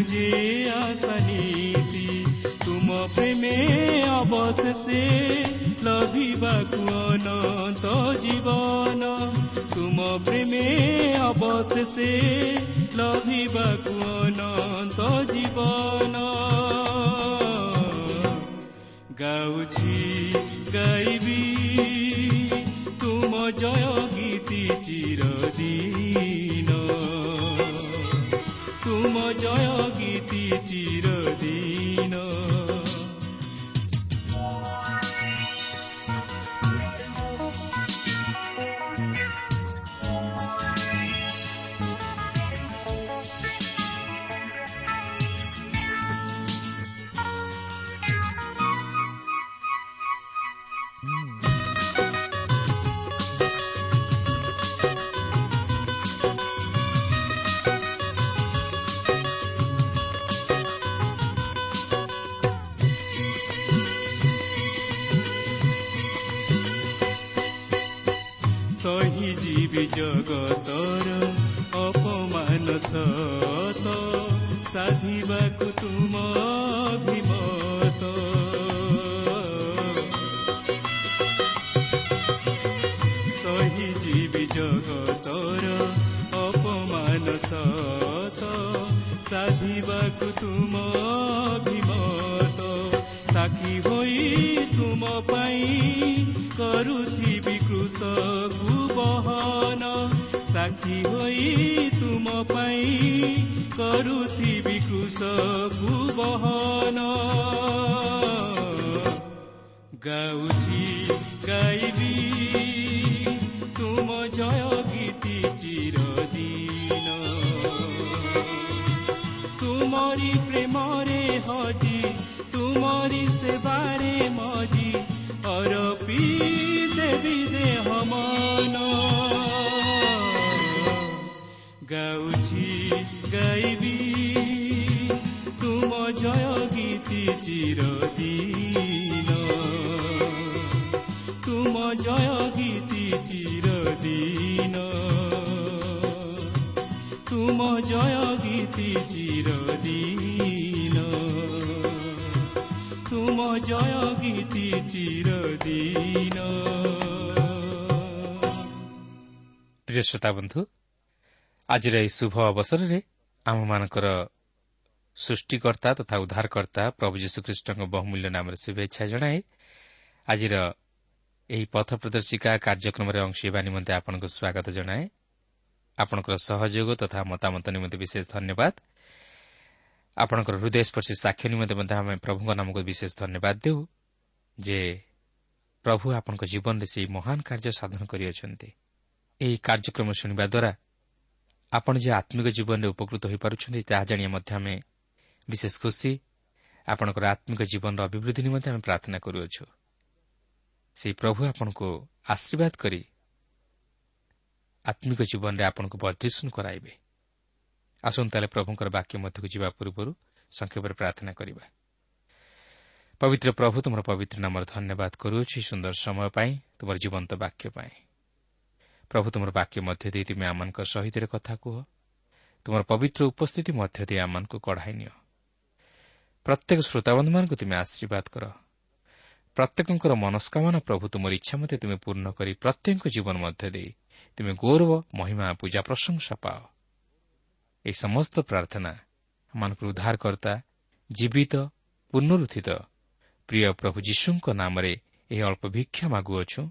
ରଖିଥିବି ମୁଁ ଯେ ଆଶା ନୀତି ତୁମ ପ୍ରେମେ ଅବଶେଷେ ଲଭିବାକୁ ଅନନ୍ତ ଜୀବନ ତୁମ ପ୍ରେମେ ଅବଶେଷେ ଲଭିବାକୁ ଅନନ୍ତ ଜୀବନ ଗାଉଛି ଗାଇବି ତୁମ ଜୟ ଗୀତି ଚିରଦିନ ସହିଯିବି ଜଗତର ଅପମାନ ସତ ସାଧିବାକୁ ତୁମ ଅଭିମତ ସହିଯିବି ଜଗତର ଅପମାନ ସତ ସାଧିବାକୁ ତୁମ ଅଭିମତ ସାକ୍ଷୀ ହୋଇ ତୁମ ପାଇଁ କରୁଥିବି କୃଷକୁ ବହନ ସାକ୍ଷୀ ହୋଇ ତୁମ ପାଇଁ କରୁଥିବି କୃଷକୁ ବହନ ଗାଉଛି ଗାଇବି ତୁମ ଜୟ ଗୀତି ଚିରଦିନ ତୁମରି ପ୍ରେମରେ ହଜି ତୁମରି ସେବାରେ ମଜି ଅରପି ଦେବି ଦେହ ମନ ଗାଉଛି ଗାଇବି ତୁମ ଜୟ ଗୀତି ଚିରଦିନ ତୁମ ଜୟ ଗୀତି ଚିରଦିନ ତୁମ ଜୟ ଗୀତି ଚିରଦିନ ଜୟ ଗୀତି ଚିରଦିନ ପ୍ରିୟ ଶ୍ରୋତା ବନ୍ଧୁ ଆଜିର ଏହି ଶୁଭ ଅବସରରେ ଆମମାନଙ୍କର ସୃଷ୍ଟିକର୍ତ୍ତା ତଥା ଉଦ୍ଧାରକର୍ତ୍ତା ପ୍ରଭୁ ଯୀଶୁଖ୍ରୀଷ୍ଟଙ୍କ ବହୁମୂଲ୍ୟ ନାମରେ ଶୁଭେଚ୍ଛା ଜଣାଏ ଆଜିର ଏହି ପଥ ପ୍ରଦର୍ଶିକା କାର୍ଯ୍ୟକ୍ରମରେ ଅଂଶ ହେବା ନିମନ୍ତେ ଆପଣଙ୍କୁ ସ୍ୱାଗତ ଜଣାଏ। ଆପଣଙ୍କର ସହଯୋଗ ତଥା ମତାମତ ନିମନ୍ତେ ବିଶେଷ ଧନ୍ୟବାଦ। ଆପଣଙ୍କର ହୃଦୟସ୍ପର୍ଶୀ ସାକ୍ଷ୍ୟ ନିମନ୍ତେ ମଧ୍ୟ ଆମେ ପ୍ରଭୁଙ୍କ ନାମକୁ ବିଶେଷ ଧନ୍ୟବାଦ ଦେଉ ଯେ ପ୍ରଭୁ ଆପଣଙ୍କ ଜୀବନରେ ସେହି ମହାନ କାର୍ଯ୍ୟ ସାଧନ କରିଅଛନ୍ତି। ଏହି କାର୍ଯ୍ୟକ୍ରମ ଶୁଣିବା ଦ୍ୱାରା ଆପଣ ଯେ ଆତ୍ମିକ ଜୀବନରେ ଉପକୃତ ହୋଇପାରୁଛନ୍ତି ତାହା ଜାଣି ମଧ୍ୟ ଆମେ ବିଶେଷ ଖୁସି। ଆପଣଙ୍କର ଆତ୍ମିକ ଜୀବନର ଅଭିବୃଦ୍ଧି ନିମନ୍ତେ ଆମେ ପ୍ରାର୍ଥନା କରୁଅଛୁ। ସେହି ପ୍ରଭୁ ଆପଣଙ୍କୁ ଆଶୀର୍ବାଦ କରି ଆତ୍ମିକ ଜୀବନରେ ଆପଣଙ୍କୁ ବର୍ଦ୍ଧିଷ୍ଣୁ କରାଇବେ। ଆସନ୍ତୁ ତାହେଲେ ପ୍ରଭୁଙ୍କର ବାକ୍ୟ ମଧ୍ୟକୁ ଯିବା ପୂର୍ବରୁ ସଂକ୍ଷେପରେ ପ୍ରାର୍ଥନା କରିବା। ପବିତ୍ର ପ୍ରଭୁ ତୁମର ପବିତ୍ର ନାମର ଧନ୍ୟବାଦ କରୁଅଛି ସୁନ୍ଦର ସମୟ ପାଇଁ ତୁମର ଜୀବନ୍ତ ବାକ୍ୟ ପାଇଁ। ପ୍ରଭୁ ତୁମର ବାକ୍ୟ ମଧ୍ୟ ଦେଇ ତୁମେ ଆମମାନଙ୍କ ସହିତ କଥା କୁହ। ତୁମର ପବିତ୍ର ଉପସ୍ଥିତି ମଧ୍ୟ ଦେଇ ଆମମାନଙ୍କୁ କଢ଼ାଇ ନିଅ। ପ୍ରତ୍ୟେକ ଶ୍ରୋତାବନ୍ଧୁମାନଙ୍କୁ ତୁମେ ଆଶୀର୍ବାଦ କର। ପ୍ରତ୍ୟେକଙ୍କର ମନସ୍କାମନା ପ୍ରଭୁ ତୁମର ଇଚ୍ଛା ମଧ୍ୟ ତୁମେ ପୂର୍ଣ୍ଣ କରି ପ୍ରତ୍ୟେକଙ୍କ ଜୀବନ ମଧ୍ୟ ଦେଇ ତୁମେ ଗୌରବ ମହିମା ପୂଜା ପ୍ରଶଂସା ପାଅ। ଏହି ସମସ୍ତ ପ୍ରାର୍ଥନା ଆମମାନଙ୍କର ଉଦ୍ଧାରକର୍ତ୍ତା ଜୀବିତ ପୁନରୁତ୍ଥିତ ପ୍ରିୟ ପ୍ରଭୁ ଯୀଶୁଙ୍କ ନାମରେ ଏହି ଅଳ୍ପ ଭିକ୍ଷା ମାଗୁଅଛୁ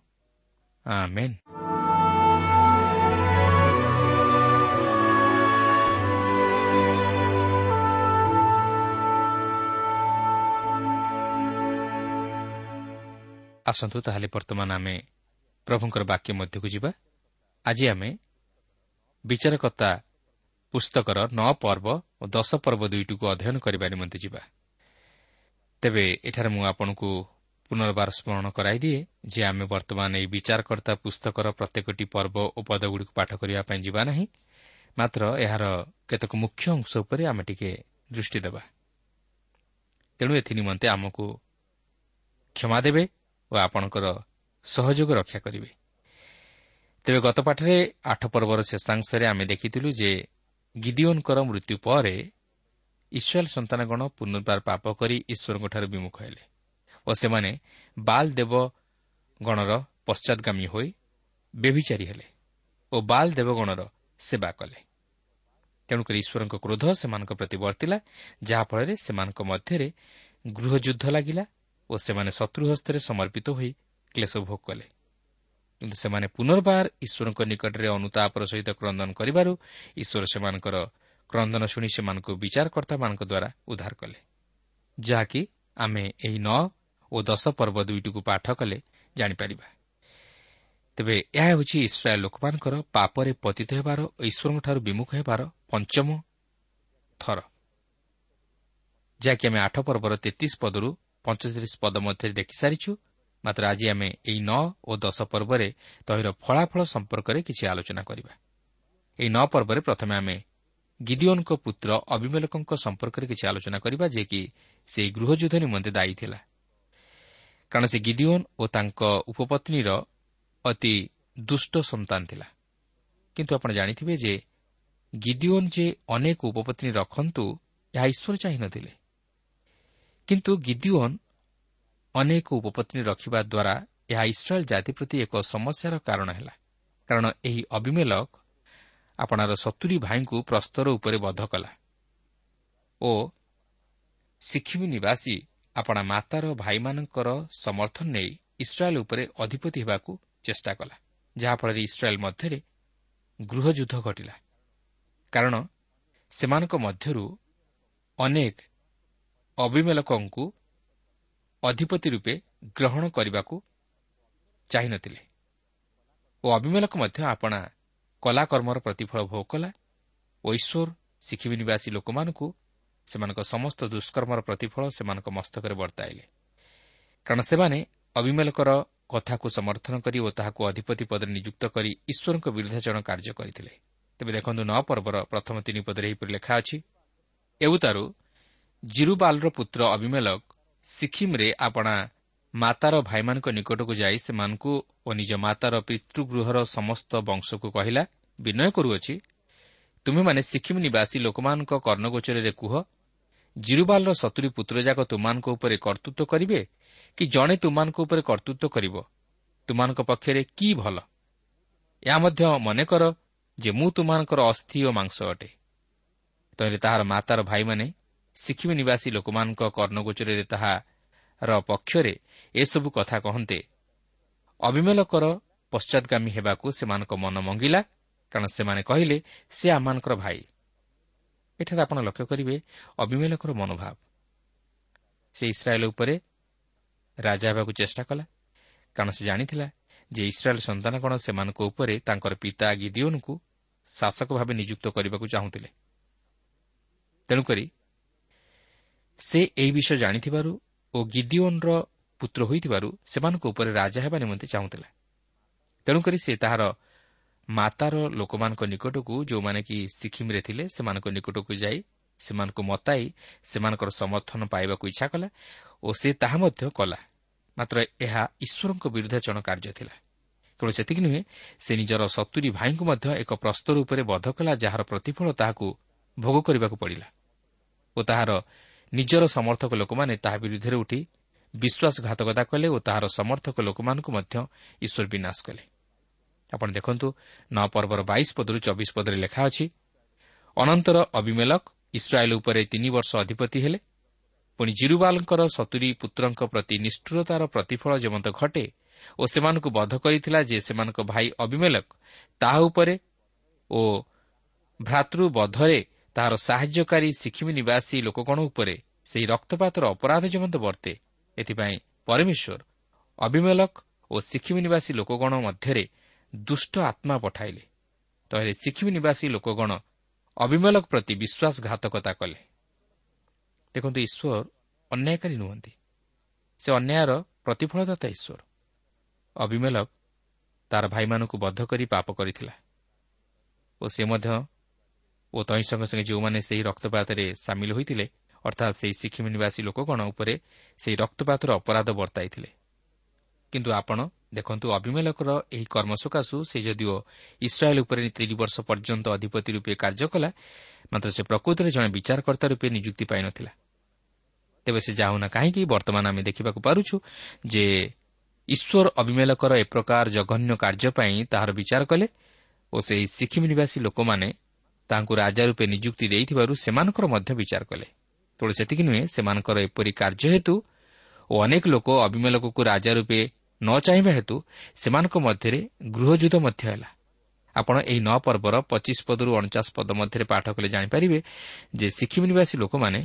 ଆସନ୍ତୁ ତାହେଲେ ବର୍ତ୍ତମାନ ଆମେ ପ୍ରଭୁଙ୍କର ବାକ୍ୟ ମଧ୍ୟକୁ ଯିବା। ଆଜି ଆମେ ବିଚାରକର୍ତ୍ତା ପୁସ୍ତକର ନଅ ପର୍ବ ଓ ଦଶ ପର୍ବ ଦୁଇଟିକୁ ଅଧ୍ୟୟନ କରିବା ନିମନ୍ତେ ଯିବା। ତେବେ ଏଠାରେ ମୁଁ ଆପଣଙ୍କୁ ପୁନର୍ବାର ସ୍ମରଣ କରାଇଦିଏ ଯେ ଆମେ ବର୍ତ୍ତମାନ ଏହି ବିଚାରକର୍ତ୍ତା ପୁସ୍ତକର ପ୍ରତ୍ୟେକଟି ପର୍ବ ଓ ପଦଗୁଡ଼ିକୁ ପାଠ କରିବା ପାଇଁ ଯିବା ନାହିଁ ମାତ୍ର ଏହାର କେତେକ ମୁଖ୍ୟ ଅଂଶ ଉପରେ ଆମେ ଟିକେ ଦୃଷ୍ଟି ଦେବା। ତେଣୁ ଏଥିନିମନ୍ତେ ଆମକୁ କ୍ଷମା ଦେବେ ଓ ଆପଣଙ୍କର ସହଯୋଗ ରକ୍ଷା କରିବେ। ତେବେ ଗତ ପାଠରେ ଆଠ ପର୍ବର ଶେଷାଂଶରେ ଆମେ ଦେଖିଥିଲୁ ଯେ ଗିଦିଓନ୍ଙ୍କର ମୃତ୍ୟୁ ପରେ ଇସ୍ରାଏଲ୍ ସନ୍ତାନଗଣ ପୁନର୍ବାର ପାପ କରି ଈଶ୍ୱରଙ୍କଠାରୁ ବିମୁଖ ହେଲେ ଓ ସେମାନେ ବାଲ୍ ଦେବଗଣର ପଶ୍ଚାଦଗାମୀ ହୋଇ ବେଭିଚାରୀ ହେଲେ ଓ ବାଲ୍ ଦେବଗଣର ସେବା କଲେ। ତେଣୁକରି ଈଶ୍ୱରଙ୍କ କ୍ରୋଧ ସେମାନଙ୍କ ପ୍ରତି ବର୍ତ୍ତିଲା ଯାହାଫଳରେ ସେମାନଙ୍କ ମଧ୍ୟରେ ଗୃହଯୁଦ୍ଧ ଲାଗିଲା ଓ ସେମାନେ ଶତ୍ରୁ ହସ୍ତରେ ସମର୍ପିତ ହୋଇ କ୍ଲେଶ ଭୋଗ କଲେ। କିନ୍ତୁ ସେମାନେ ପୁନର୍ବାର ଈଶ୍ୱରଙ୍କ ନିକଟରେ ଅନୁତାପର ସହିତ କ୍ରନ୍ଦନ କରିବାରୁ ଈଶ୍ୱର ସେମାନଙ୍କର କ୍ରନ୍ଦନ ଶୁଣି ସେମାନଙ୍କୁ ବିଚାରକର୍ତ୍ତାମାନଙ୍କ ଦ୍ୱାରା ଉଦ୍ଧାର କଲେ। ଯାହାକି ଆମେ ଏହି ନଅ ଓ ଦଶ ପର୍ବ ଦୁଇଟିକୁ ପାଠ କଲେ ଜାଣିପାରିବା। ତେବେ ଏହା ହେଉଛି ଇସ୍ରାଏଲ୍ ଲୋକମାନଙ୍କର ପାପରେ ପତିତ ହେବାର ଈଶ୍ୱରଙ୍କଠାରୁ ବିମୁଖ ହେବାର ପଞ୍ଚମ ଥର। ଯାହାକି ଆମେ ଆଠ ପର୍ବର ତେତିଶ ପଦରୁ ପଞ୍ଚତିରିଶ ପଦ ମଧ୍ୟରେ ଦେଖିସାରିଛୁ ମାତ୍ର ଆଜି ଆମେ ଏହି ନଅ ଓ ଦଶ ପର୍ବରେ ତହିର ଫଳାଫଳ ସମ୍ପର୍କରେ କିଛି ଆଲୋଚନା କରିବା। ଏହି ନଅ ପର୍ବରେ ପ୍ରଥମେ ଆମେ ଗିଦିଓନ୍ଙ୍କ ପୁତ୍ର ଅଭିମେଲକଙ୍କ ସମ୍ପର୍କରେ କିଛି ଆଲୋଚନା କରିବା ଯେ କି ସେହି ଗୃହଯୁଦ୍ଧ ନିମନ୍ତେ ଦାୟୀ ଥିଲା। କାରଣ ସେ ଗିଦିଓନ୍ ଓ ତାଙ୍କ ଉପପତ୍ନୀର ଅତି ଦୁଷ୍ଟ ସନ୍ତାନ ଥିଲା। କିନ୍ତୁ ଆପଣ ଜାଣିଥିବେ ଯେ ଗିଦିଓନ୍ ଯେ ଅନେକ ଉପପତ୍ନୀ ରଖନ୍ତୁ ଏହା ଈଶ୍ୱର ଚାହିଁନଥିଲେ କିନ୍ତୁ ଗିଦିଓନ୍ ଅନେକ ଉପପତ୍ନୀ ରଖିବା ଦ୍ୱାରା ଏହା ଇସ୍ରାଏଲ୍ ଜାତି ପ୍ରତି ଏକ ସମସ୍ୟାର କାରଣ ହେଲା। କାରଣ ଏହି ଅବିମେଲକ ଆପଣାର ସତୁରୀ ଭାଇଙ୍କୁ ପ୍ରସ୍ତର ଉପରେ ବଧ କଲା ଓ ଶିଖିମି ନିବାସୀ ଆପଣା ମାତାର ଭାଇମାନଙ୍କର ସମର୍ଥନ ନେଇ ଇସ୍ରାଏଲ୍ ଉପରେ ଅଧିପତି ହେବାକୁ ଚେଷ୍ଟା କଲା ଯାହାଫଳରେ ଇସ୍ରାଏଲ୍ ମଧ୍ୟରେ ଗୃହଯୁଦ୍ଧ ଘଟିଲା। କାରଣ ସେମାନଙ୍କ ମଧ୍ୟରୁ ଅନେକ ଅବିମେଲକଙ୍କୁ ଅଧିପତି ରୂପେ ଗ୍ରହଣ କରିବାକୁ ଚାହିଁନଥିଲେ ଓ ଅବିମେଲକ ମଧ୍ୟ ଆପଣା କଲାକର୍ମର ପ୍ରତିଫଳ ଭୋଗ କଲା। ଓ ଈଶ୍ୱର ଶିଖିବି ନିବାସୀ ଲୋକମାନଙ୍କୁ ସେମାନଙ୍କ ସମସ୍ତ ଦୁଷ୍କର୍ମର ପ୍ରତିଫଳ ସେମାନଙ୍କ ମସ୍ତକରେ ବର୍ତ୍ତାଇଲେ। କାରଣ ସେମାନେ ଅବିମେଲକର କଥାକୁ ସମର୍ଥନ କରି ଓ ତାହାକୁ ଅଧିପତି ପଦରେ ନିଯୁକ୍ତ କରି ଈଶ୍ୱରଙ୍କ ବିରୁଦ୍ଧାଚରଣ କାର୍ଯ୍ୟ କରିଥିଲେ। ତେବେ ଦେଖନ୍ତୁ ନଅ ପର୍ବର ପ୍ରଥମ ତିନି ପଦରେ ଏହିପରି ଲେଖା ଅଛି। ଏଉତାରୁ ଜିରୁବାଲର ପୁତ୍ର ଅବିମେଲକ ସିକିମ୍ରେ ଆପଣା ମାତାର ଭାଇମାନଙ୍କ ନିକଟକୁ ଯାଇ ସେମାନଙ୍କୁ ଓ ନିଜ ମାତାର ପିତୃଗୃହର ସମସ୍ତ ବଂଶକୁ କହିଲା ବିନୟ କରୁଅଛି। ତୁମେମାନେ ସିକିମ୍ ନିବାସୀ ଲୋକମାନଙ୍କ କର୍ଣ୍ଣଗୋଚରରେ କୁହ ଜିରୁବାଲର ସତୁରୀ ପୁତ୍ରଯାକ ତୁମାନଙ୍କ ଉପରେ କର୍ତ୍ତୃତ୍ୱ କରିବେ କି ଜଣେ ତୁମାନଙ୍କ ଉପରେ କର୍ତ୍ତୃତ୍ୱ କରିବ? ତୁମାନଙ୍କ ପକ୍ଷରେ କି ଭଲ? ଏହା ମଧ୍ୟ ମନେକର ଯେ ମୁଁ ତୁମାନଙ୍କର ଅସ୍ଥି ଓ ମାଂସ ଅଟେ। ତହିଁରେ ତାହାର ମାତାର ଭାଇମାନେ ଶିଖିବି ନିବାସୀ ଲୋକମାନଙ୍କ କର୍ଣ୍ଣଗୋଚରରେ ତାହାର ପକ୍ଷରେ ଏସବୁ କଥା କହନ୍ତେ। ଅଭିମେଲକର ପଶ୍ଚାଦଗାମୀ ହେବାକୁ ସେମାନଙ୍କ ମନ ମଙ୍ଗିଲା କାରଣ ସେମାନେ କହିଲେ ସେ ଆମମାନଙ୍କର ଭାଇ। ଏଠାରେ ଆପଣ ଲକ୍ଷ୍ୟ କରିବେ ଅଭିମେଲକର ମନୋଭାବ। ସେ ଇସ୍ରାଏଲ୍ ଉପରେ ରାଜା ହେବାକୁ ଚେଷ୍ଟା କଲା କାରଣ ସେ ଜାଣିଥିଲା ଯେ ଇସ୍ରାଏଲ୍ ସନ୍ତାନଗଣ ସେମାନଙ୍କ ଉପରେ ତାଙ୍କର ପିତା ଗିଦିଓନ୍ଙ୍କୁ ଶାସକ ଭାବେ ନିଯୁକ୍ତ କରିବାକୁ ଚାହୁଁଥିଲେ। ତେଣୁକରି ସେ ଏହି ବିଷୟ ଜାଣିଥିବାରୁ ଓ ଗିଦିଓନ୍ର ପୁତ୍ର ହୋଇଥିବାରୁ ସେମାନଙ୍କ ଉପରେ ରାଜା ହେବା ନିମନ୍ତେ ଚାହୁଁଥିଲା। ତେଣୁକରି ସେ ତାହାର ମାତାର ଲୋକମାନଙ୍କ ନିକଟକୁ ଯେଉଁମାନେ କି ସିକିମ୍ରେ ଥିଲେ ସେମାନଙ୍କ ନିକଟକୁ ଯାଇ ସେମାନଙ୍କୁ ମତାଇ ସେମାନଙ୍କର ସମର୍ଥନ ପାଇବାକୁ ଇଚ୍ଛା କଲା ଓ ସେ ତାହା ମଧ୍ୟ କଲା। ମାତ୍ର ଏହା ଈଶ୍ୱରଙ୍କ ବିରୁଦ୍ଧାଚରଣ କାର୍ଯ୍ୟ ଥିଲା। କେବଳ ସେତିକି ନୁହେଁ ସେ ନିଜର ସତୁରୀ ଭାଇଙ୍କୁ ମଧ୍ୟ ଏକ ପ୍ରସ୍ତର ଉପରେ ବଧ କଲା ଯାହାର ପ୍ରତିଫଳ ତାହାକୁ ଭୋଗ କରିବାକୁ ପଡ଼ିଲା ଓ ତାହାର ନିଜର ସମର୍ଥକ ଲୋକମାନେ ତାହା ବିରୁଦ୍ଧରେ ଉଠି ବିଶ୍ୱାସଘାତକତା କଲେ ଓ ତାହାର ସମର୍ଥକ ଲୋକମାନଙ୍କୁ ମଧ୍ୟ ଈଶ୍ୱର ବିନାଶ କଲେ। ଆପଣ ଦେଖନ୍ତୁ ନଅ ପର୍ବର ବାଇଶ ପଦରୁ ଚବିଶ ପଦରେ ଲେଖା ଅଛି ଅନନ୍ତର ଅବିମେଲକ ଇସ୍ରାଏଲ୍ ଉପରେ ତିନି ବର୍ଷ ଅଧିପତି ହେଲେ। ପୁଣି ଜିରୁବାଲଙ୍କର ସତୁରୀ ପୁତ୍ରଙ୍କ ପ୍ରତି ନିଷ୍ଠୁରତାର ପ୍ରତିଫଳ ଯେମନ୍ତ ଘଟେ ଓ ସେମାନଙ୍କୁ ବଧ କରିଥିଲା ଯେ ସେମାନଙ୍କ ଭାଇ ଅବିମେଲକ ତାହା ଉପରେ ଓ ଭ୍ରାତୃବଧରେ ତାହାର ସାହାଯ୍ୟକାରୀ ସିଖିମି ନିବାସୀ ଲୋକଗଣ ଉପରେ ସେହି ରକ୍ତପାତର ଅପରାଧ ଯେମନ୍ତ ବର୍ତ୍ତେ। ଏଥିପାଇଁ ପରମେଶ୍ୱର ଅବିମେଲକ ଓ ସିଖିମି ନିବାସୀ ଲୋକଗଣ ମଧ୍ୟରେ ଦୁଷ୍ଟ ଆତ୍ମା ପଠାଇଲେ। ତହିଁରେ ସିଖିମି ନିବାସୀ ଲୋକଗଣ ଅବିମେଲକ ପ୍ରତି ବିଶ୍ୱାସଘାତକତା କଲେ। ଦେଖନ୍ତୁ ଈଶ୍ୱର ଅନ୍ୟାୟକାରୀ ନୁହନ୍ତି। ସେ ଅନ୍ୟାୟର ପ୍ରତିଫଳଦାତା ଈଶ୍ୱର। ଅବିମେଲକ ତାର ଭାଇମାନଙ୍କୁ ବଦ୍ଧ କରି ପାପ କରିଥିଲା। ଓ ସେ ମଧ୍ୟ ଓ ତହିଁ ସଙ୍ଗେ ସଙ୍ଗେ ଯେଉଁମାନେ ସେହି ରକ୍ତପାତରେ ସାମିଲ ହୋଇଥିଲେ ଅର୍ଥାତ୍ ସେହି ସିକିମ୍ ନିବାସୀ ଲୋକଗଣ ଉପରେ ସେହି ରକ୍ତପାତର ଅପରାଧ ବର୍ତ୍ତାଇଥିଲେ କିନ୍ତୁ ଆପଣ ଦେଖନ୍ତୁ ଅଭିମେଲକର ଏହି କର୍ମ ସକାଶୁ ସେ ଯଦିଓ ଇସ୍ରାଏଲ୍ ଉପରେ ତିନି ବର୍ଷ ପର୍ଯ୍ୟନ୍ତ ଅଧିପତି ରୂପେ କାର୍ଯ୍ୟ କଲା ମାତ୍ର ସେ ପ୍ରକୃତରେ ଜଣେ ବିଚାରକର୍ତ୍ତା ରୂପେ ନିଯୁକ୍ତି ପାଇନଥିଲା ତେବେ ସେ ଯାଉନା କାହିଁକି ବର୍ତ୍ତମାନ ଆମେ ଦେଖିବାକୁ ପାରୁଛୁ ଯେ ଈଶ୍ୱର ଅଭିମେଲକର ଏ ପ୍ରକାର ଜଘନ୍ୟ କାର୍ଯ୍ୟ ପାଇଁ ତାହାର ବିଚାର କଲେ ଓ ସେହି ସିକିମ୍ ନିବାସୀ ଲୋକମାନେ ତାଙ୍କୁ ରାଜା ରୂପେ ନିଯୁକ୍ତି ଦେଇଥିବାରୁ ସେମାନଙ୍କର ମଧ୍ୟ ବିଚାର କଲେ। ତେଣୁ ସେତିକି ନୁହେଁ ସେମାନଙ୍କର ଏପରି କାର୍ଯ୍ୟ ହେତୁ ଓ ଅନେକ ଲୋକ ଅଭିମେଲକକୁ ରାଜା ରୂପେ ନ ଚାହିଁବା ହେତୁ ସେମାନଙ୍କ ମଧ୍ୟରେ ଗୃହଯୁଦ୍ଧ ମଧ୍ୟ ହେଲା। ଆପଣ ଏହି ନଅ ପର୍ବର ପଚିଶ ପଦରୁ ଅଣଚାଶ ପଦ ମଧ୍ୟରେ ପାଠ କଲେ ଜାଣିପାରିବେ ଯେ ସିକିମ୍ ନିବାସୀ ଲୋକମାନେ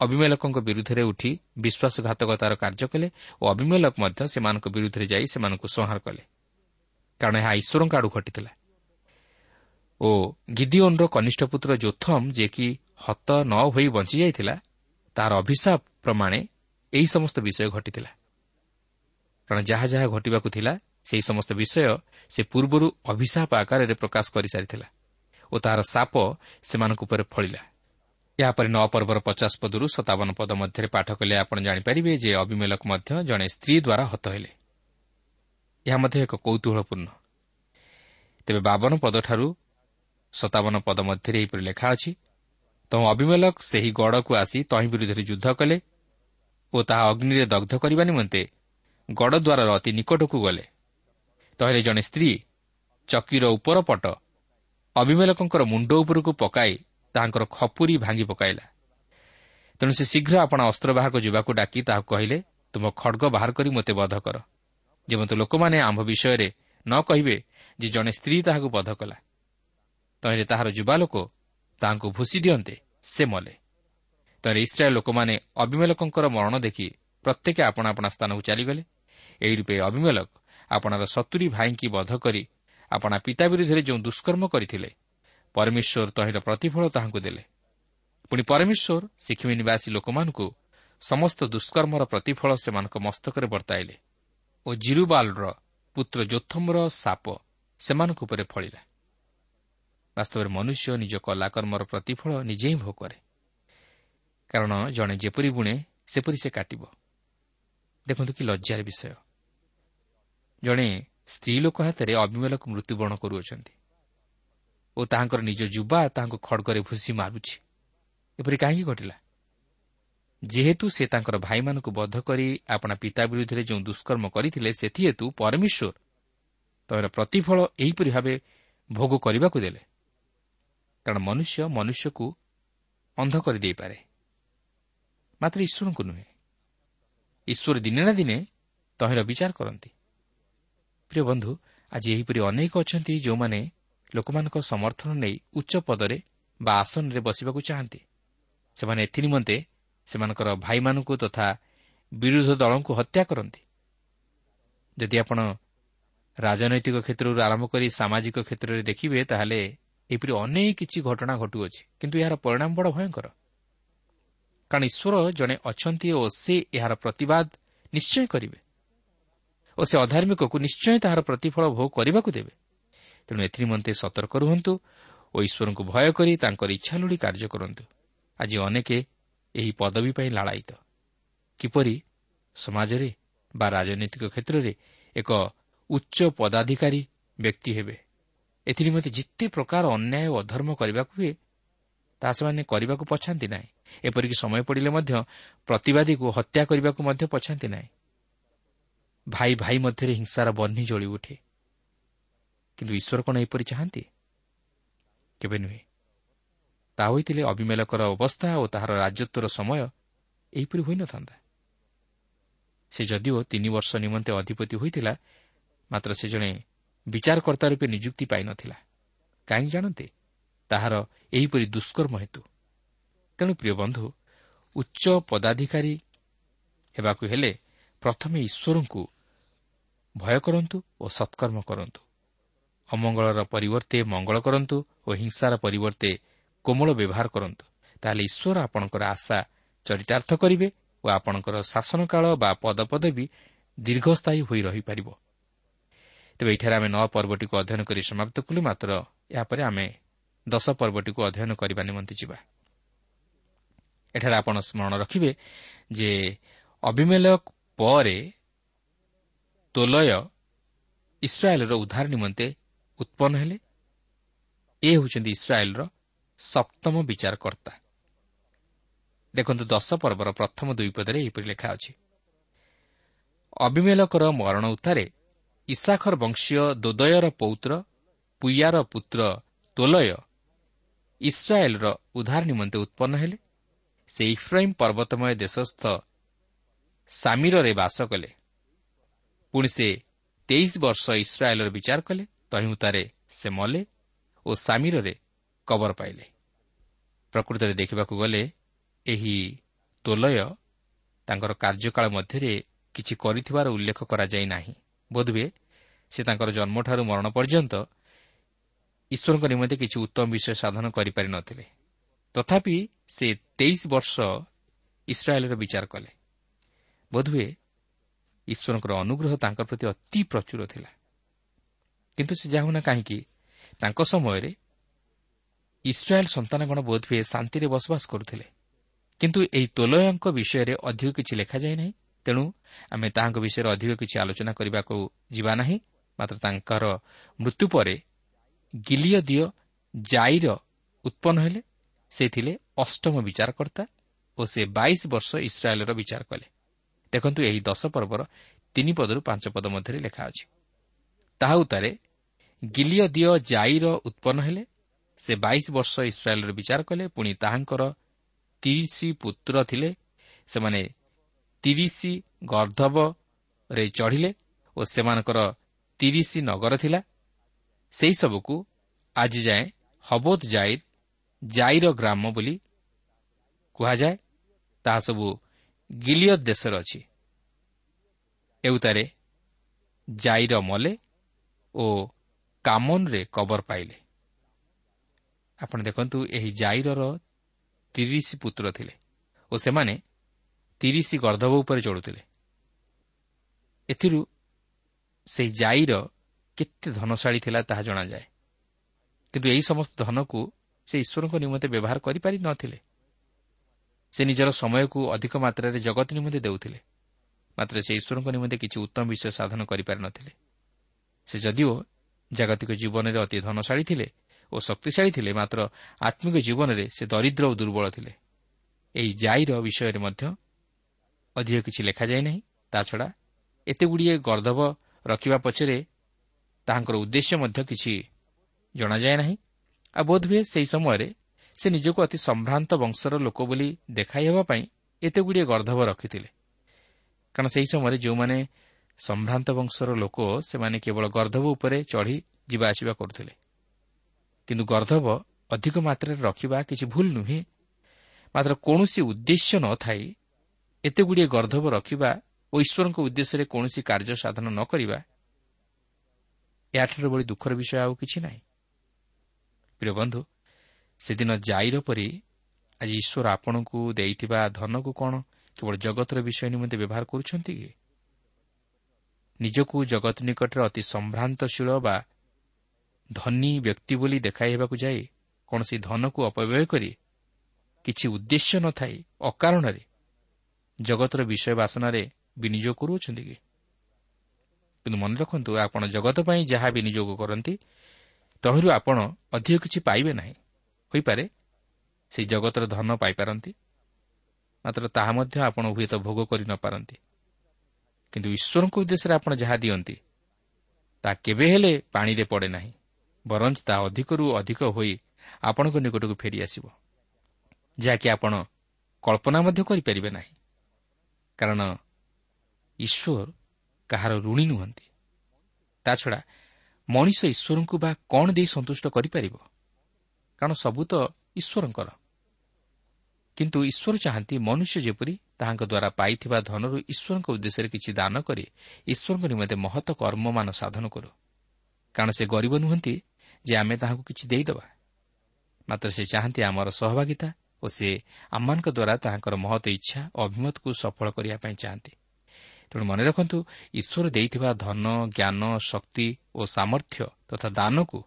ଅଭିମେଲକଙ୍କ ବିରୁଦ୍ଧରେ ଉଠି ବିଶ୍ୱାସଘାତକତାର କାର୍ଯ୍ୟ କଲେ ଓ ଅଭିମେଲକ ମଧ୍ୟ ସେମାନଙ୍କ ବିରୁଦ୍ଧରେ ଯାଇ ସେମାନଙ୍କୁ ସଂହାର କଲେ। କାରଣ ଏହା ଈଶ୍ୱରଙ୍କ ଆଡ଼ୁ ଘଟିଥିଲା। ଓ ଗିଦିଓନ୍ର କନିଷ୍ଠ ପୁତ୍ର ଯୋଥମ୍ ଯିଏକି ହତ ନ ହୋଇ ବଞ୍ଚିଯାଇଥିଲା ତାହାର ଅଭିଶାପ ପ୍ରମାଣେ ଏହି ସମସ୍ତ ବିଷୟ ଘଟିଥିଲା। କାରଣ ଯାହା ଯାହା ଘଟିବାକୁ ଥିଲା ସେହି ସମସ୍ତ ବିଷୟ ସେ ପୂର୍ବରୁ ଅଭିଶାପ ଆକାରରେ ପ୍ରକାଶ କରିସାରିଥିଲା ଓ ତାହାର ସାପ ସେମାନଙ୍କ ଉପରେ ଫଳିଲା। ଏହାପରେ ନଅ ପର୍ବର ପଚାଶ ପଦରୁ ସତାବନ ପଦ ମଧ୍ୟରେ ପାଠ କଲେ ଆପଣ ଜାଣିପାରିବେ ଯେ ଅଭିମେଲକ ମଧ୍ୟ ଜଣେ ସ୍ତ୍ରୀ ଦ୍ୱାରା ହତ ହେଲେ। ଏହା ମଧ୍ୟ ଏକ କୌତୁହଳପୂର୍ଣ୍ଣ। ତେବେ ବାବନ ପଦଠାରୁ ସତାବନ ପଦ ମଧ୍ୟରେ ଏହିପରି ଲେଖା ଅଛି ତମ ଅଭିମେଲକ ସେହି ଗଡ଼କୁ ଆସି ତହିଁ ବିରୁଦ୍ଧରେ ଯୁଦ୍ଧ କଲେ ଓ ତାହା ଅଗ୍ନିରେ ଦଗ୍ଧ କରିବା ନିମନ୍ତେ ଗଡ଼ଦ୍ୱାରର ଅତି ନିକଟକୁ ଗଲେ। ତହିଁରେ ଜଣେ ସ୍ତ୍ରୀ ଚକିର ଉପର ପଟ ଅଭିମେଲକଙ୍କର ମୁଣ୍ଡ ଉପରକୁ ପକାଇ ତାହାଙ୍କର ଖପୁରି ଭାଙ୍ଗି ପକାଇଲା। ତେଣୁ ସେ ଶୀଘ୍ର ଆପଣ ଅସ୍ତ୍ରବାହକ ଯିବାକୁ ଡାକି ତାହାକୁ କହିଲେ ତୁମ ଖଡ଼ଗ ବାହାର କରି ମୋତେ ବଧ କର। ଯେମନ୍ତ ଲୋକମାନେ ଆମ୍ଭ ବିଷୟରେ ନ କହିବେ ଯେ ଜଣେ ସ୍ତ୍ରୀ ତାହାକୁ ବଧ କଲା। ତହିଁରେ ତାହାର ଯୁବାଲୋକ ତାହାଙ୍କୁ ଭୁସି ଦିଅନ୍ତେ ସେ ମଲେ। ତହିଁରେ ଇସ୍ରାଏଲ୍ ଲୋକମାନେ ଅଭିମେଲକଙ୍କର ମରଣ ଦେଖି ପ୍ରତ୍ୟେକ ଆପଣା ଆପଣା ସ୍ଥାନକୁ ଚାଲିଗଲେ। ଏହି ରୂପେ ଅଭିମେଲକ ଆପଣାର ସତୁରୀ ଭାଇଙ୍କି ବଧ କରି ଆପଣା ପିତା ବିରୁଦ୍ଧରେ ଯେଉଁ ଦୁଷ୍କର୍ମ କରିଥିଲେ ପରମେଶ୍ୱର ତହିଁର ପ୍ରତିଫଳ ତାହାଙ୍କୁ ଦେଲେ। ପୁଣି ପରମେଶ୍ୱର ଶିଖିମି ନିବାସୀ ଲୋକମାନଙ୍କୁ ସମସ୍ତ ଦୁଷ୍କର୍ମର ପ୍ରତିଫଳ ସେମାନଙ୍କ ମସ୍ତକରେ ବର୍ତ୍ତାଇଲେ ଓ ଜିରୁବାଲର ପୁତ୍ର ଯୋଥମର ସାପ ସେମାନଙ୍କ ଉପରେ ଫଳିଲା। ବାସ୍ତବରେ ମନୁଷ୍ୟ ନିଜ କଲାକର୍ମର ପ୍ରତିଫଳ ନିଜେ ହିଁ ଭୋଗ କରେ। କାରଣ ଜଣେ ଯେପରି ବୁଣେ ସେପରି ସେ କାଟିବ। ଦେଖନ୍ତୁ କି ଲଜ୍ଜାର ବିଷୟ। ଜଣେ ସ୍ତ୍ରୀ ଲୋକ ହାତରେ ଅଭିମେଳକ ମୃତ୍ୟୁବରଣ କରୁଅଛନ୍ତି ଓ ତାହାଙ୍କର ନିଜ ଯୁବା ତାହାଙ୍କୁ ଖଡ଼ଗରେ ଭୁସି ମାରୁଛି। ଏପରି କାହିଁକି ଘଟିଲା? ଯେହେତୁ ସେ ତାଙ୍କର ଭାଇମାନଙ୍କୁ ବଦ୍ଧ କରି ଆପଣା ପିତା ବିରୁଦ୍ଧରେ ଯେଉଁ ଦୁଷ୍କର୍ମ କରିଥିଲେ ସେଥିହେତୁ ପରମେଶ୍ୱର ତମର ପ୍ରତିଫଳ ଏହିପରି ଭାବେ ଭୋଗ କରିବାକୁ ଦେଲେ। କାରଣ ମନୁଷ୍ୟ ମନୁଷ୍ୟକୁ ଅନ୍ଧ କରିଦେଇପାରେ ମାତ୍ର ଈଶ୍ୱରଙ୍କୁ ନୁହେଁ। ଈଶ୍ୱର ଦିନେ ନା ଦିନେ ତହିଁର ବିଚାର କରନ୍ତି। ପ୍ରିୟ ବନ୍ଧୁ ଆଜି ଏହିପରି ଅନେକ ଅଛନ୍ତି ଯେଉଁମାନେ ଲୋକମାନଙ୍କ ସମର୍ଥନ ନେଇ ଉଚ୍ଚ ପଦରେ ବା ଆସନରେ ବସିବାକୁ ଚାହାନ୍ତି। ସେମାନେ ଏଥିନିମନ୍ତେ ସେମାନଙ୍କର ଭାଇମାନଙ୍କୁ ତଥା ବିରୋଧ ଦଳଙ୍କୁ ହତ୍ୟା କରନ୍ତି। ଯଦି ଆପଣ ରାଜନୈତିକ କ୍ଷେତ୍ରରୁ ଆରମ୍ଭ କରି ସାମାଜିକ କ୍ଷେତ୍ରରେ ଦେଖିବେ ତାହେଲେ ଏପରି ଅନେକ କିଛି ଘଟଣା ଘଟୁଅଛି କିନ୍ତୁ ଏହାର ପରିଣାମ ବଡ଼ ଭୟଙ୍କର। କାରଣ ଈଶ୍ୱର ଜଣେ ଅଛନ୍ତି ଓ ସେ ଏହାର ପ୍ରତିବାଦ ନିଶ୍ଚୟ କରିବେ ଓ ସେ ଅଧାର୍ମିକକୁ ନିଶ୍ଚୟ ତାହାର ପ୍ରତିଫଳ ଭୋଗ କରିବାକୁ ଦେବେ। ତେଣୁ ଏଥିନିମନ୍ତେ ସତର୍କ ରୁହନ୍ତୁ ଓ ଈଶ୍ୱରଙ୍କୁ ଭୟ କରି ତାଙ୍କର ଇଚ୍ଛା ଲୋଡ଼ି କାର୍ଯ୍ୟ କରନ୍ତୁ। ଆଜି ଅନେକ ଏହି ପଦବୀ ପାଇଁ ଲାଳାୟିତ। କିପରି? ସମାଜରେ ବା ରାଜନୈତିକ କ୍ଷେତ୍ରରେ ଏକ ଉଚ୍ଚ ପଦାଧିକାରୀ ବ୍ୟକ୍ତି ହେବେ। ଏଥିନିମନ୍ତେ ଯେତେ ପ୍ରକାର ଅନ୍ୟାୟ ଓ ଅଧର୍ମ କରିବାକୁ ହୁଏ ତାହା ସେମାନେ କରିବାକୁ ପଛାନ୍ତି ନାହିଁ। ଏପରିକି ସମୟ ପଡ଼ିଲେ ମଧ୍ୟ ପ୍ରତିବାଦୀକୁ ହତ୍ୟା କରିବାକୁ ମଧ୍ୟ ପଛାନ୍ତି ନାହିଁ। ଭାଇ ଭାଇ ମଧ୍ୟରେ ହିଂସାର ବହ୍ନି ଜଳି ଉଠେ। କିନ୍ତୁ ଈଶ୍ୱର କ'ଣ ଏପରି ଚାହାନ୍ତି? କେବେ ନୁହେଁ। ତାହା ହୋଇଥିଲେ ଅଭିମେଳକର ଅବସ୍ଥା ଓ ତାହାର ରାଜତ୍ୱର ସମୟ ଏହିପରି ହୋଇନଥାନ୍ତା। ସେ ଯଦିଓ ତିନି ବର୍ଷ ନିମନ୍ତେ ଅଧିପତି ହୋଇଥିଲା ମାତ୍ର ସେ ଜଣେ ବିଚାରକର୍ତ୍ତା ରୂପେ ନିଯୁକ୍ତି ପାଇନଥିଲା। କାହିଁକି ଜାଣନ୍ତି? ତାହାର ଏହିପରି ଦୁଷ୍କର୍ମ ହେତୁ। ତେଣୁ ପ୍ରିୟ ବନ୍ଧୁ ଉଚ୍ଚ ପଦାଧିକାରୀ ହେବାକୁ ହେଲେ ପ୍ରଥମେ ଈଶ୍ୱରଙ୍କୁ ଭୟ କରନ୍ତୁ ଓ ସତ୍କର୍ମ କରନ୍ତୁ। ଅମଙ୍ଗଳର ପରିବର୍ତ୍ତେ ମଙ୍ଗଳ କରନ୍ତୁ ଓ ହିଂସାର ପରିବର୍ତ୍ତେ କୋମଳ ବ୍ୟବହାର କରନ୍ତୁ। ତାହେଲେ ଈଶ୍ୱର ଆପଣଙ୍କର ଆଶା ଚରିତାର୍ଥ କରିବେ ଓ ଆପଣଙ୍କର ଶାସନକାଳ ବା ପଦପଦବୀ ଦୀର୍ଘସ୍ଥାୟୀ ହୋଇ ରହିପାରିବ। ତେବେ ଏଠାରେ ଆମେ ନଅ ପର୍ବଟିକୁ ଅଧ୍ୟୟନ କରି ସମାପ୍ତ କଲୁ ମାତ୍ର ଏହାପରେ ଆମେ ଦଶ ପର୍ବଟିକୁ ଅଧ୍ୟୟନ କରିବା ନିମନ୍ତେ ଯିବା। ଏଠାରେ ଆପଣ ସ୍ମରଣ ରଖିବେ ଯେ ଅଭିମେଲ ପରେ ତୋଲୟ ଇସ୍ରାଏଲ୍ର ଉଦ୍ଧାର ନିମନ୍ତେ ଉତ୍ପନ୍ନ ହେଲେ। ଏ ହେଉଛନ୍ତି ଇସ୍ରାଏଲ୍ର ସପ୍ତମ ବିଚାରକର୍ତ୍ତା। ଦେଖନ୍ତୁ ଦଶ ପର୍ବର ପ୍ରଥମ ଦୁଇ ପଦରେ ଏହିପରି ଲେଖା ଅଛି। ଅବିମେଲକର ମରଣ ଉତ୍ତାରେ ଇସାଖର ବଂଶୀୟ ଦୋଦୟର ପୌତ୍ର ପୁୟାର ପୁତ୍ର ତୋଲୟ ଇସ୍ରାଏଲ୍ର ଉଦ୍ଧାର ନିମନ୍ତେ ଉତ୍ପନ୍ନ ହେଲେ। ସେ ଇଫ୍ରାଇମ୍ ପର୍ବତମୟ ଦେଶସ୍ଥ ସାମିରରେ ବାସ କଲେ। ପୁଣି ସେ ତେଇଶ ବର୍ଷ ଇସ୍ରାଏଲ୍ର ବିଚାର କଲେ ତହିଁତାରେ ସେ ମଲେ ଓ ସାମିରରେ କବର ପାଇଲେ। ପ୍ରକୃତରେ ଦେଖିବାକୁ ଗଲେ ଏହି ତୋଲୟ ତାଙ୍କର କାର୍ଯ୍ୟକାଳ ମଧ୍ୟରେ କିଛି କରିଥିବାର ଉଲ୍ଲେଖ କରାଯାଇ ନାହିଁ। ବୋଧହୁଏ ସେ ତାଙ୍କର ଜନ୍ମଠାରୁ ମରଣ ପର୍ଯ୍ୟନ୍ତ ଈଶ୍ୱରଙ୍କ ନିମନ୍ତେ କିଛି ଉତ୍ତମ ବିଷୟ ସାଧନ କରିପାରି ନ ଥିଲେ ତଥାପି ସେ ତେଇଶ ବର୍ଷ ଇସ୍ରାଏଲ୍ର ବିଚାର କଲେ। ବୋଧହୁଏ ଈଶ୍ୱରଙ୍କର ଅନୁଗ୍ରହ ତାଙ୍କ ପ୍ରତି ଅତି ପ୍ରଚୁର ଥିଲା। କିନ୍ତୁ ସେ ଯାହୁନା କାହିଁକି ତାଙ୍କ ସମୟରେ ଇସ୍ରାଏଲ୍ ସନ୍ତାନଗଣ ବୋଧହୁଏ ଶାନ୍ତିରେ ବସବାସ କରୁଥିଲେ। କିନ୍ତୁ ଏହି ତୋଲୟଙ୍କ ବିଷୟରେ ଅଧିକ କିଛି ଲେଖାଯାଇ ନାହିଁ। ତେଣୁ ଆମେ ତାହାଙ୍କ ବିଷୟରେ ଅଧିକ କିଛି ଆଲୋଚନା କରିବାକୁ ଯିବା ନାହିଁ। ମାତ୍ର ତାଙ୍କର ମୃତ୍ୟୁ ପରେ ଗିଲିୟ ଦିଅ ଜାଇର ଉତ୍ପନ୍ନ ହେଲେ। ସେ ଥିଲେ ଅଷ୍ଟମ ବିଚାରକର୍ତ୍ତା ଓ ସେ ବାଇଶ ବର୍ଷ ଇସ୍ରାଏଲ୍ର ବିଚାର କଲେ। ଦେଖନ୍ତୁ ଏହି ଦଶ ପର୍ବର ତିନି ପଦରୁ ପାଞ୍ଚ ପଦ ମଧ୍ୟରେ ଲେଖା ଅଛି। ତାହା ଉତ୍ତାରେ ଗିଲିୟ ଦିଅ ଜାଇର ଉତ୍ପନ୍ନ ହେଲେ। ସେ ବାଇଶ ବର୍ଷ ଇସ୍ରାଏଲ୍ର ବିଚାର କଲେ। ପୁଣି ତାହାଙ୍କର ତିରିଶ ପୁତ୍ର ଥିଲେ। ସେମାନେ ତିରିଶ ଗର୍ଦ୍ଧବରେ ଚଢ଼ିଲେ ଓ ସେମାନଙ୍କର ତିରିଶ ନଗର ଥିଲା। ସେହିସବୁକୁ ଆଜି ଯାଏଁ ହବୋଦ ଜାଇର ଜାଇର ଗ୍ରାମ ବୋଲି କୁହାଯାଏ। ତାହା ସବୁ ଗିଲିୟ ଦେଶରେ ଅଛି। ଏଉତାରେ ଜାଇର ମଲେ ଓ କାମନରେ କବର ପାଇଲେ। ଆପଣ ଦେଖନ୍ତୁ ଏହି ଜାଇରର ତିରିଶ ପୁତ୍ର ଥିଲେ ଓ ସେମାନେ ତିରିଶ ଗର୍ଦ୍ଧବ ଉପରେ ଚଳୁଥିଲେ ଏଥିରୁ ସେହି ଜାଇର କେତେ ଧନଶାଳୀ ଥିଲା ତାହା ଜଣାଯାଏ। କିନ୍ତୁ ଏହି ସମସ୍ତ ଧନକୁ ସେ ଈଶ୍ୱରଙ୍କ ନିମନ୍ତେ ବ୍ୟବହାର କରିପାରି ନଥିଲେ। ସେ ନିଜର ସମୟକୁ ଅଧିକ ମାତ୍ରାରେ ଜଗତ ନିମନ୍ତେ ଦେଉଥିଲେ। ମାତ୍ର ସେ ଈଶ୍ୱରଙ୍କ ନିମନ୍ତେ କିଛି ଉତ୍ତମ ବିଷୟ ସାଧନ କରିପାରି ନଥିଲେ। ସେ ଯଦିଓ ଜାଗତିକ ଜୀବନରେ ଅତି ଧନଶାଳୀ ଥିଲେ ଓ ଶକ୍ତିଶାଳୀ ଥିଲେ ମାତ୍ର ଆତ୍ମିକ ଜୀବନରେ ସେ ଦରିଦ୍ର ଓ ଦୁର୍ବଳ ଥିଲେ। ଏହି ଜାଇର ବିଷୟରେ ମଧ୍ୟ ଅଧିକ କିଛି ଲେଖାଯାଇ ନାହିଁ। ତାଛଡ଼ା ଏତେଗୁଡ଼ିଏ ଗର୍ଦ୍ଧବ ରଖିବା ପଛରେ ତାହାଙ୍କର ଉଦ୍ଦେଶ୍ୟ ମଧ୍ୟ କିଛି ଜଣାଯାଏ ନାହିଁ। ଆଉ ବୋଧହୁଏ ସେହି ସମୟରେ ସେ ନିଜକୁ ଅତି ସମ୍ଭ୍ରାନ୍ତ ବଂଶର ଲୋକ ବୋଲି ଦେଖାଇ ହେବା ପାଇଁ ଏତେଗୁଡ଼ିଏ ଗର୍ଦ୍ଧବ ରଖିଥିଲେ। କାରଣ ସେହି ସମୟରେ ଯେଉଁମାନେ ସମ୍ଭ୍ରାନ୍ତ ବଂଶର ଲୋକ ସେମାନେ କେବଳ ଗର୍ଦ୍ଧବ ଉପରେ ଚଢ଼ି ଯିବା ଆସିବା କରୁଥିଲେ। କିନ୍ତୁ ଗର୍ଦ୍ଧବ ଅଧିକ ମାତ୍ରାରେ ରଖିବା କିଛି ଭୁଲ ନୁହେଁ। ମାତ୍ର କୌଣସି ଉଦ୍ଦେଶ୍ୟ ନ ଥାଇ ଏତେଗୁଡ଼ିଏ ଗର୍ଦ୍ଧବ ରଖିବା ଓ ଈଶ୍ୱରଙ୍କ ଉଦ୍ଦେଶ୍ୟରେ କୌଣସି କାର୍ଯ୍ୟ ସାଧନ ନ କରିବା ଏହାଠାରୁ ଭଳି ଦୁଃଖର ବିଷୟ ଆଉ କିଛି ନାହିଁ। ପ୍ରିୟ ବନ୍ଧୁ ସେଦିନ ଜାଇର ପରି ଆଜି ଈଶ୍ୱର ଆପଣଙ୍କୁ ଦେଇଥିବା ଧନକୁ କ'ଣ କେବଳ ଜଗତର ବିଷୟ ନିମନ୍ତେ ବ୍ୟବହାର କରୁଛନ୍ତି କି? ନିଜକୁ ଜଗତ ନିକଟରେ ଅତି ସମ୍ଭ୍ରାନ୍ତଶୀଳ ବା ଧନୀ ବ୍ୟକ୍ତି ବୋଲି ଦେଖାଇ ହେବାକୁ ଯାଇ କୌଣସି ଧନକୁ ଅପବ୍ୟୟ କରି କିଛି ଉଦ୍ଦେଶ୍ୟ ନଥାଇ ଅକାରଣରେ ଜଗତର ବିଷୟ ବାସନାରେ ବିନିଯୋଗ କରୁଅଛନ୍ତି କି? କିନ୍ତୁ ମନେ ରଖନ୍ତୁ ଆପଣ ଜଗତ ପାଇଁ ଯାହା ବିନିଯୋଗ କରନ୍ତି ତହିଁରୁ ଆପଣ ଅଧିକ କିଛି ପାଇବେ ନାହିଁ। ହୋଇପାରେ ସେହି ଜଗତର ଧନ ପାଇପାରନ୍ତି ମାତ୍ର ତାହା ମଧ୍ୟ ଆପଣ ହୁଏତ ଭୋଗ କରି ନ ପାରନ୍ତି। କିନ୍ତୁ ଈଶ୍ୱରଙ୍କ ଉଦ୍ଦେଶ୍ୟରେ ଆପଣ ଯାହା ଦିଅନ୍ତି ତାହା କେବେ ହେଲେ ପାଣିରେ ପଡ଼େ ନାହିଁ ବରଞ୍ଚ ତାହା ଅଧିକରୁ ଅଧିକ ହୋଇ ଆପଣଙ୍କ ନିକଟକୁ ଫେରିଆସିବ ଯାହାକି ଆପଣ କଳ୍ପନା ମଧ୍ୟ କରିପାରିବେ ନାହିଁ। କାରଣ ଈଶ୍ୱର କାହାର ଋଣୀ ନୁହନ୍ତି। ତାଛଡ଼ା ମଣିଷ ଈଶ୍ୱରଙ୍କୁ ବା କ'ଣ ଦେଇ ସନ୍ତୁଷ୍ଟ କରିପାରିବ? କାରଣ ସବୁ ତ ଈଶ୍ୱରଙ୍କର। କିନ୍ତୁ ଈଶ୍ୱର ଚାହାନ୍ତି ମନୁଷ୍ୟ ଯେପରି ତାହାଙ୍କ ଦ୍ୱାରା ପାଇଥିବା ଧନରୁ ଈଶ୍ୱରଙ୍କ ଉଦ୍ଦେଶ୍ୟରେ କିଛି ଦାନ କରି ଈଶ୍ୱରଙ୍କ ନିମନ୍ତେ ମହତ କର୍ମମାନ ସାଧନ କରୁ। କାରଣ ସେ ଗରିବ ନୁହନ୍ତି ଯେ ଆମେ ତାହାଙ୍କୁ କିଛି ଦେଇଦେବା। ମାତ୍ର ସେ ଚାହାନ୍ତି ଆମର ସହଭାଗିତା ଓ ସେ ଆମମାନଙ୍କ ଦ୍ୱାରା ତାହାଙ୍କର ମହତ ଇଚ୍ଛା ଓ ଅଭିମତକୁ ସଫଳ କରିବା ପାଇଁ ଚାହାନ୍ତି। ତେଣୁ ମନେ ରଖନ୍ତୁ ଈଶ୍ୱର ଦେଇଥିବା ଧନ ଜ୍ଞାନ ଶକ୍ତି ଓ ସାମର୍ଥ୍ୟ ତଥା ଦାନକୁ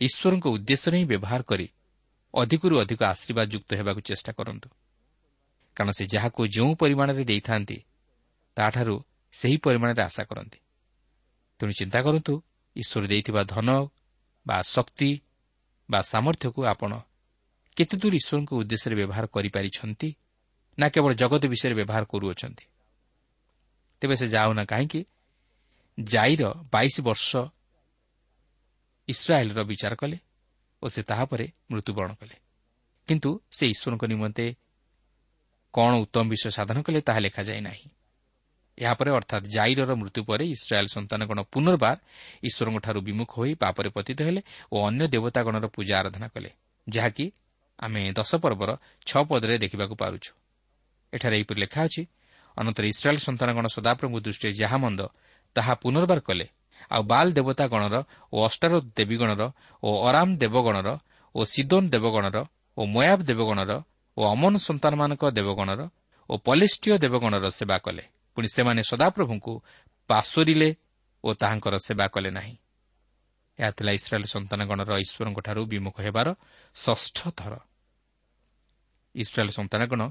ଈଶ୍ୱରଙ୍କ ଉଦ୍ଦେଶ୍ୟରେ ହିଁ ବ୍ୟବହାର କରି ଅଧିକରୁ ଅଧିକ ଆଶୀର୍ବାଦ ଯୁକ୍ତ ହେବାକୁ ଚେଷ୍ଟା କରନ୍ତୁ। କାରଣ ସେ ଯାହାକୁ ଯେଉଁ ପରିମାଣରେ ଦେଇଥାନ୍ତି ତାଠାରୁ ସେହି ପରିମାଣରେ ଆଶା କରନ୍ତି। ତେଣୁ ଚିନ୍ତା କରନ୍ତୁ ଈଶ୍ୱର ଦେଇଥିବା ଧନ ବା ଶକ୍ତି ବା ସାମର୍ଥ୍ୟକୁ ଆପଣ କେତେଦୂର ଈଶ୍ୱରଙ୍କ ଉଦ୍ଦେଶ୍ୟରେ ବ୍ୟବହାର କରିପାରିଛନ୍ତି? ନା କେବଳ ଜଗତ ବିଷୟରେ ବ୍ୟବହାର କରୁଅଛନ୍ତି? ତେବେ ସେ ଯାଉନା କାହିଁକି? ଜାଇର ବାଇଶ ବର୍ଷ ଇସ୍ରାଏଲ୍ର ବିଚାର କଲେ ଓ ସେ ତାହାପରେ ମୃତ୍ୟୁବରଣ କଲେ। କିନ୍ତୁ ସେ ଈଶ୍ୱରଙ୍କ ନିମନ୍ତେ କ'ଣ ଉତ୍ତମ ବିଷୟ ସାଧନ କଲେ ତାହା ଲେଖାଯାଇ ନାହିଁ। ଏହାପରେ ଅର୍ଥାତ୍ ଜାଇରର ମୃତ୍ୟୁ ପରେ ଇସ୍ରାଏଲ୍ ସନ୍ତାନଗଣ ପୁନର୍ବାର ଈଶ୍ୱରଙ୍କଠାରୁ ବିମୁଖ ହୋଇ ପାପରେ ପତିତ ହେଲେ ଓ ଅନ୍ୟ ଦେବତାଗଣର ପୂଜା ଆରାଧନା କଲେ ଯାହାକି ଆମେ ଦଶ ପର୍ବର ଛଅ ପଦରେ ଦେଖିବାକୁ ପାରୁଛୁ। ଏଠାରେ ଏହିପରି ଲେଖା ଅଛି ଅନନ୍ତର ଇସ୍ରାଏଲ୍ ସନ୍ତାନଗଣ ସଦାପ୍ରଭୁ ଦୃଷ୍ଟିରେ ଯାହା ମନ୍ଦ ତାହା ପୁନର୍ବାର କଲେ। ଆଉ ବାଲ୍ ଦେବତା ଗଣର ଓ ଅଷ୍ଟାରୋ ଦେବୀଗଣର ଓ ଅରାମ୍ ଦେବଗଣର ଓ ସିଦୋନ୍ ଦେବଗଣର ଓ ମୟାବ ଦେବଗଣର ଓ ଅମନ ସନ୍ତାନମାନଙ୍କ ଦେବଗଣର ଓ ପଲିଷ୍ଟିୟ ଦେବଗଣର ସେବା କଲେ। ପୁଣି ସେମାନେ ସଦାପ୍ରଭୁଙ୍କୁ ପାଶୋରିଲେ ଓ ତାହାଙ୍କର ସେବା କଲେ ନାହିଁ। ଏହା ଥିଲା ଇସ୍ରାଏଲ୍ ସନ୍ତାନଗଣର ଈଶ୍ୱରଙ୍କଠାରୁ ବିମୁଖ ହେବାର ଷଷ୍ଠ ଥର। ଇସ୍ରାଏଲ୍ ସନ୍ତାନଗଣ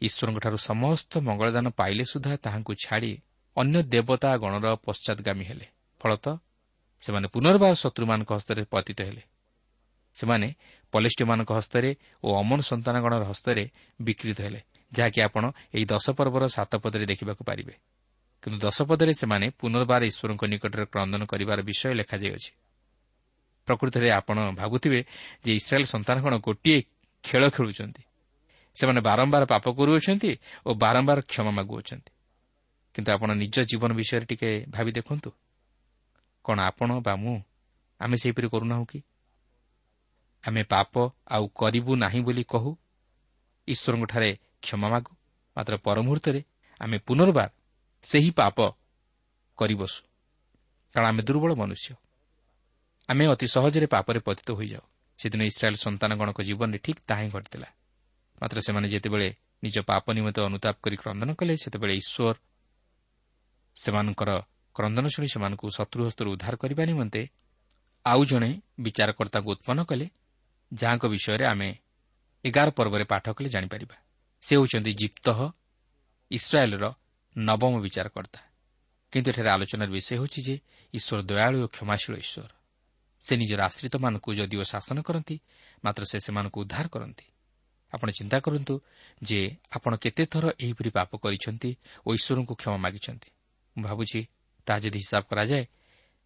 ଈଶ୍ୱରଙ୍କଠାରୁ ସମସ୍ତ ମଙ୍ଗଳଦାନ ପାଇଲେ ସୁଦ୍ଧା ତାହାଙ୍କୁ ଛାଡ଼ି ଅନ୍ୟ ଦେବତା ଗଣର ପଶ୍ଚାଦଗାମୀ ହେଲେ। ଫଳତଃ ସେମାନେ ପୁନର୍ବାର ଶତ୍ରୁମାନଙ୍କ ହସ୍ତରେ ପତିତ ହେଲେ। ସେମାନେ ପଲିଷ୍ଟିମାନଙ୍କ ହସ୍ତରେ ଓ ଅମନ ସନ୍ତାନଗଣର ହସ୍ତରେ ବିକୃତ ହେଲେ ଯାହାକି ଆପଣ ଏହି ଦଶପର୍ବର ସାତ ପଦରେ ଦେଖିବାକୁ ପାରିବେ। କିନ୍ତୁ ଦଶପଦରେ ସେମାନେ ପୁନର୍ବାର ଈଶ୍ୱରଙ୍କ ନିକଟରେ କ୍ରନ୍ଦନ କରିବାର ବିଷୟ ଲେଖାଯାଇଅଛି। ପ୍ରକୃତରେ ଆପଣ ଭାବୁଥିବେ ଯେ ଇସ୍ରାଏଲ୍ ସନ୍ତାନଗଣ ଗୋଟିଏ ଖେଳ ଖେଳୁଛନ୍ତି? ସେମାନେ ବାରମ୍ବାର ପାପ କରୁଅଛନ୍ତି ଓ ବାରମ୍ବାର କ୍ଷମା ମାଗୁଅଛନ୍ତି। କିନ୍ତୁ ଆପଣ ନିଜ ଜୀବନ ବିଷୟରେ ଟିକେ ଭାବି ଦେଖନ୍ତୁ। କ'ଣ ଆପଣ ବା ମୁଁ ଆମେ ସେହିପରି କରୁନାହୁଁ କି? ଆମେ ପାପ ଆଉ କରିବୁ ନାହିଁ ବୋଲି କହୁ? ଈଶ୍ୱରଙ୍କଠାରେ କ୍ଷମା ମାଗୁ। ମାତ୍ର ପରମୁହୂର୍ତ୍ତରେ ଆମେ ପୁନର୍ବାର ସେହି ପାପ କରିବସୁ। କାରଣ ଆମେ ଦୁର୍ବଳ ମନୁଷ୍ୟ। ଆମେ ଅତି ସହଜରେ ପାପରେ ପତିତ ହୋଇଯାଉ। ସେଦିନ ଇସ୍ରାଏଲ୍ ସନ୍ତାନଗଣଙ୍କ ଜୀବନରେ ଠିକ୍ ତାହା ହିଁ ଘଟିଥିଲା। ମାତ୍ର ସେମାନେ ଯେତେବେଳେ ନିଜ ପାପ ନିମନ୍ତେ ଅନୁତାପ କରି କ୍ରନ୍ଦନ କଲେ ସେତେବେଳେ ଈଶ୍ୱର ସେମାନଙ୍କର କ୍ରନ୍ଦନ ଶୁଣି ସେମାନଙ୍କୁ ଶତ୍ରୁହସ୍ତରୁ ଉଦ୍ଧାର କରିବା ନିମନ୍ତେ ଆଉ ଜଣେ ବିଚାରକର୍ତ୍ତାଙ୍କୁ ଉତ୍ପନ୍ନ କଲେ ଯାହାଙ୍କ ବିଷୟରେ ଆମେ ଏଗାର ପର୍ବରେ ପାଠ କଲେ ଜାଣିପାରିବା। ସେ ହେଉଛନ୍ତି ଜିପ୍ତ ଇସ୍ରାଏଲ୍ର ନବମ ବିଚାରକର୍ତ୍ତା। କିନ୍ତୁ ଏଠାରେ ଆଲୋଚନାର ବିଷୟ ହେଉଛି ଯେ ଈଶ୍ୱର ଦୟାଳୁ ଓ କ୍ଷମାଶୀଳ ଈଶ୍ୱର। ସେ ନିଜର ଆଶ୍ରିତମାନଙ୍କୁ ଯଦିଓ ଶାସନ କରନ୍ତି ମାତ୍ର ସେ ସେମାନଙ୍କୁ ଉଦ୍ଧାର କରନ୍ତି। ଆପଣ ଚିନ୍ତା କରନ୍ତୁ ଯେ ଆପଣ କେତେଥର ଏହିପରି ପାପ କରିଛନ୍ତି ଓ ଈଶ୍ୱରଙ୍କୁ କ୍ଷମା ମାଗିଛନ୍ତି। ମୁଁ ଭାବୁଛି ତାହା ଯଦି ହିସାବ କରାଯାଏ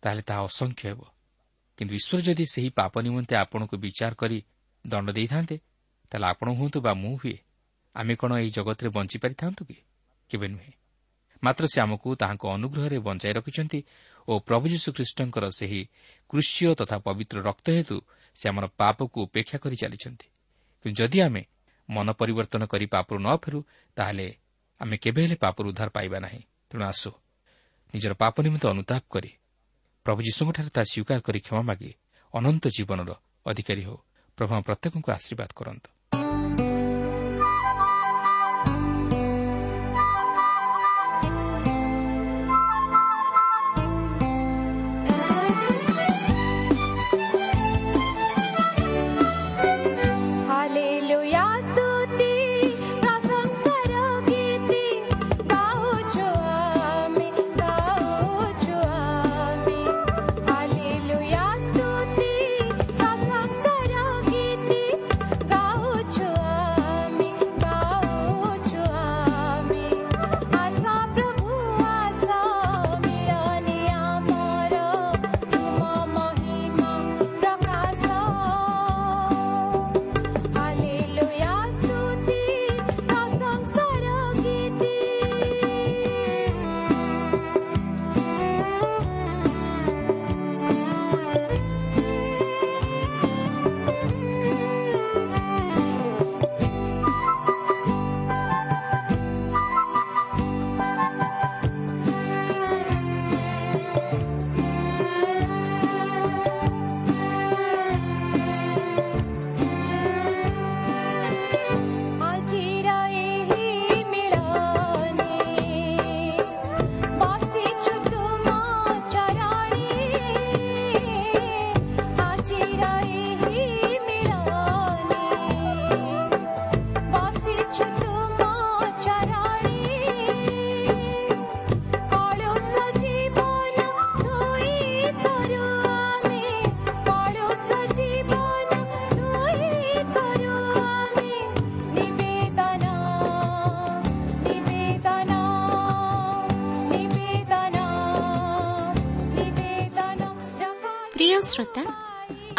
ତାହେଲେ ତାହା ଅସଂଖ୍ୟ ହେବ। କିନ୍ତୁ ଈଶ୍ୱର ଯଦି ସେହି ପାପ ନିମନ୍ତେ ଆପଣଙ୍କୁ ବିଚାର କରି ଦଣ୍ଡ ଦେଇଥାନ୍ତେ ତାହେଲେ ଆପଣ ହୁଅନ୍ତୁ ବା ମୁଁ ହୁଏ। ଆମେ କ'ଣ ଏହି ଜଗତରେ ବଞ୍ଚିପାରିଥାନ୍ତୁ କି? କେବେ ନୁହେଁ। ମାତ୍ର ସେ ଆମକୁ ତାହାଙ୍କ ଅନୁଗ୍ରହରେ ବଞ୍ଚାଇ ରଖିଛନ୍ତି ଓ ପ୍ରଭୁ ଯୀଶୁଖ୍ରୀଷ୍ଟଙ୍କର ସେହି କୃଷ୍ୟ ତଥା ପବିତ୍ର ରକ୍ତ ହେତୁ ସେ ଆମର ପାପକୁ ଉପେକ୍ଷା କରି ଚାଲିଛନ୍ତି। କିନ୍ତୁ ଯଦି ଆମେ ମନ ପରିବର୍ତ୍ତନ କରି ପାପରୁ ନ ଫେରୁ ତାହେଲେ ଆମେ କେବେ ହେଲେ ପାପରୁ ଉଦ୍ଧାର ପାଇବା ନାହିଁ। ତେଣୁ ଆସୁ ନିଜର ପାପ ନିମନ୍ତେ ଅନୁତାପ କରି ପ୍ରଭୁ ଯୀଶୁଙ୍କଠାରେ ତାହା ସ୍ୱୀକାର କରି କ୍ଷମା ମାଗି ଅନନ୍ତ ଜୀବନର ଅଧିକାରୀ ହେଉ। ପ୍ରଭୁ ପ୍ରତ୍ୟେକଙ୍କୁ ଆଶୀର୍ବାଦ କରନ୍ତୁ।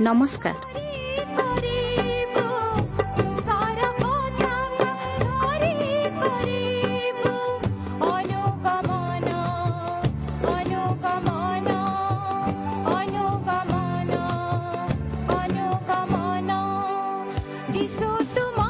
ନମସ୍କାର Jesus.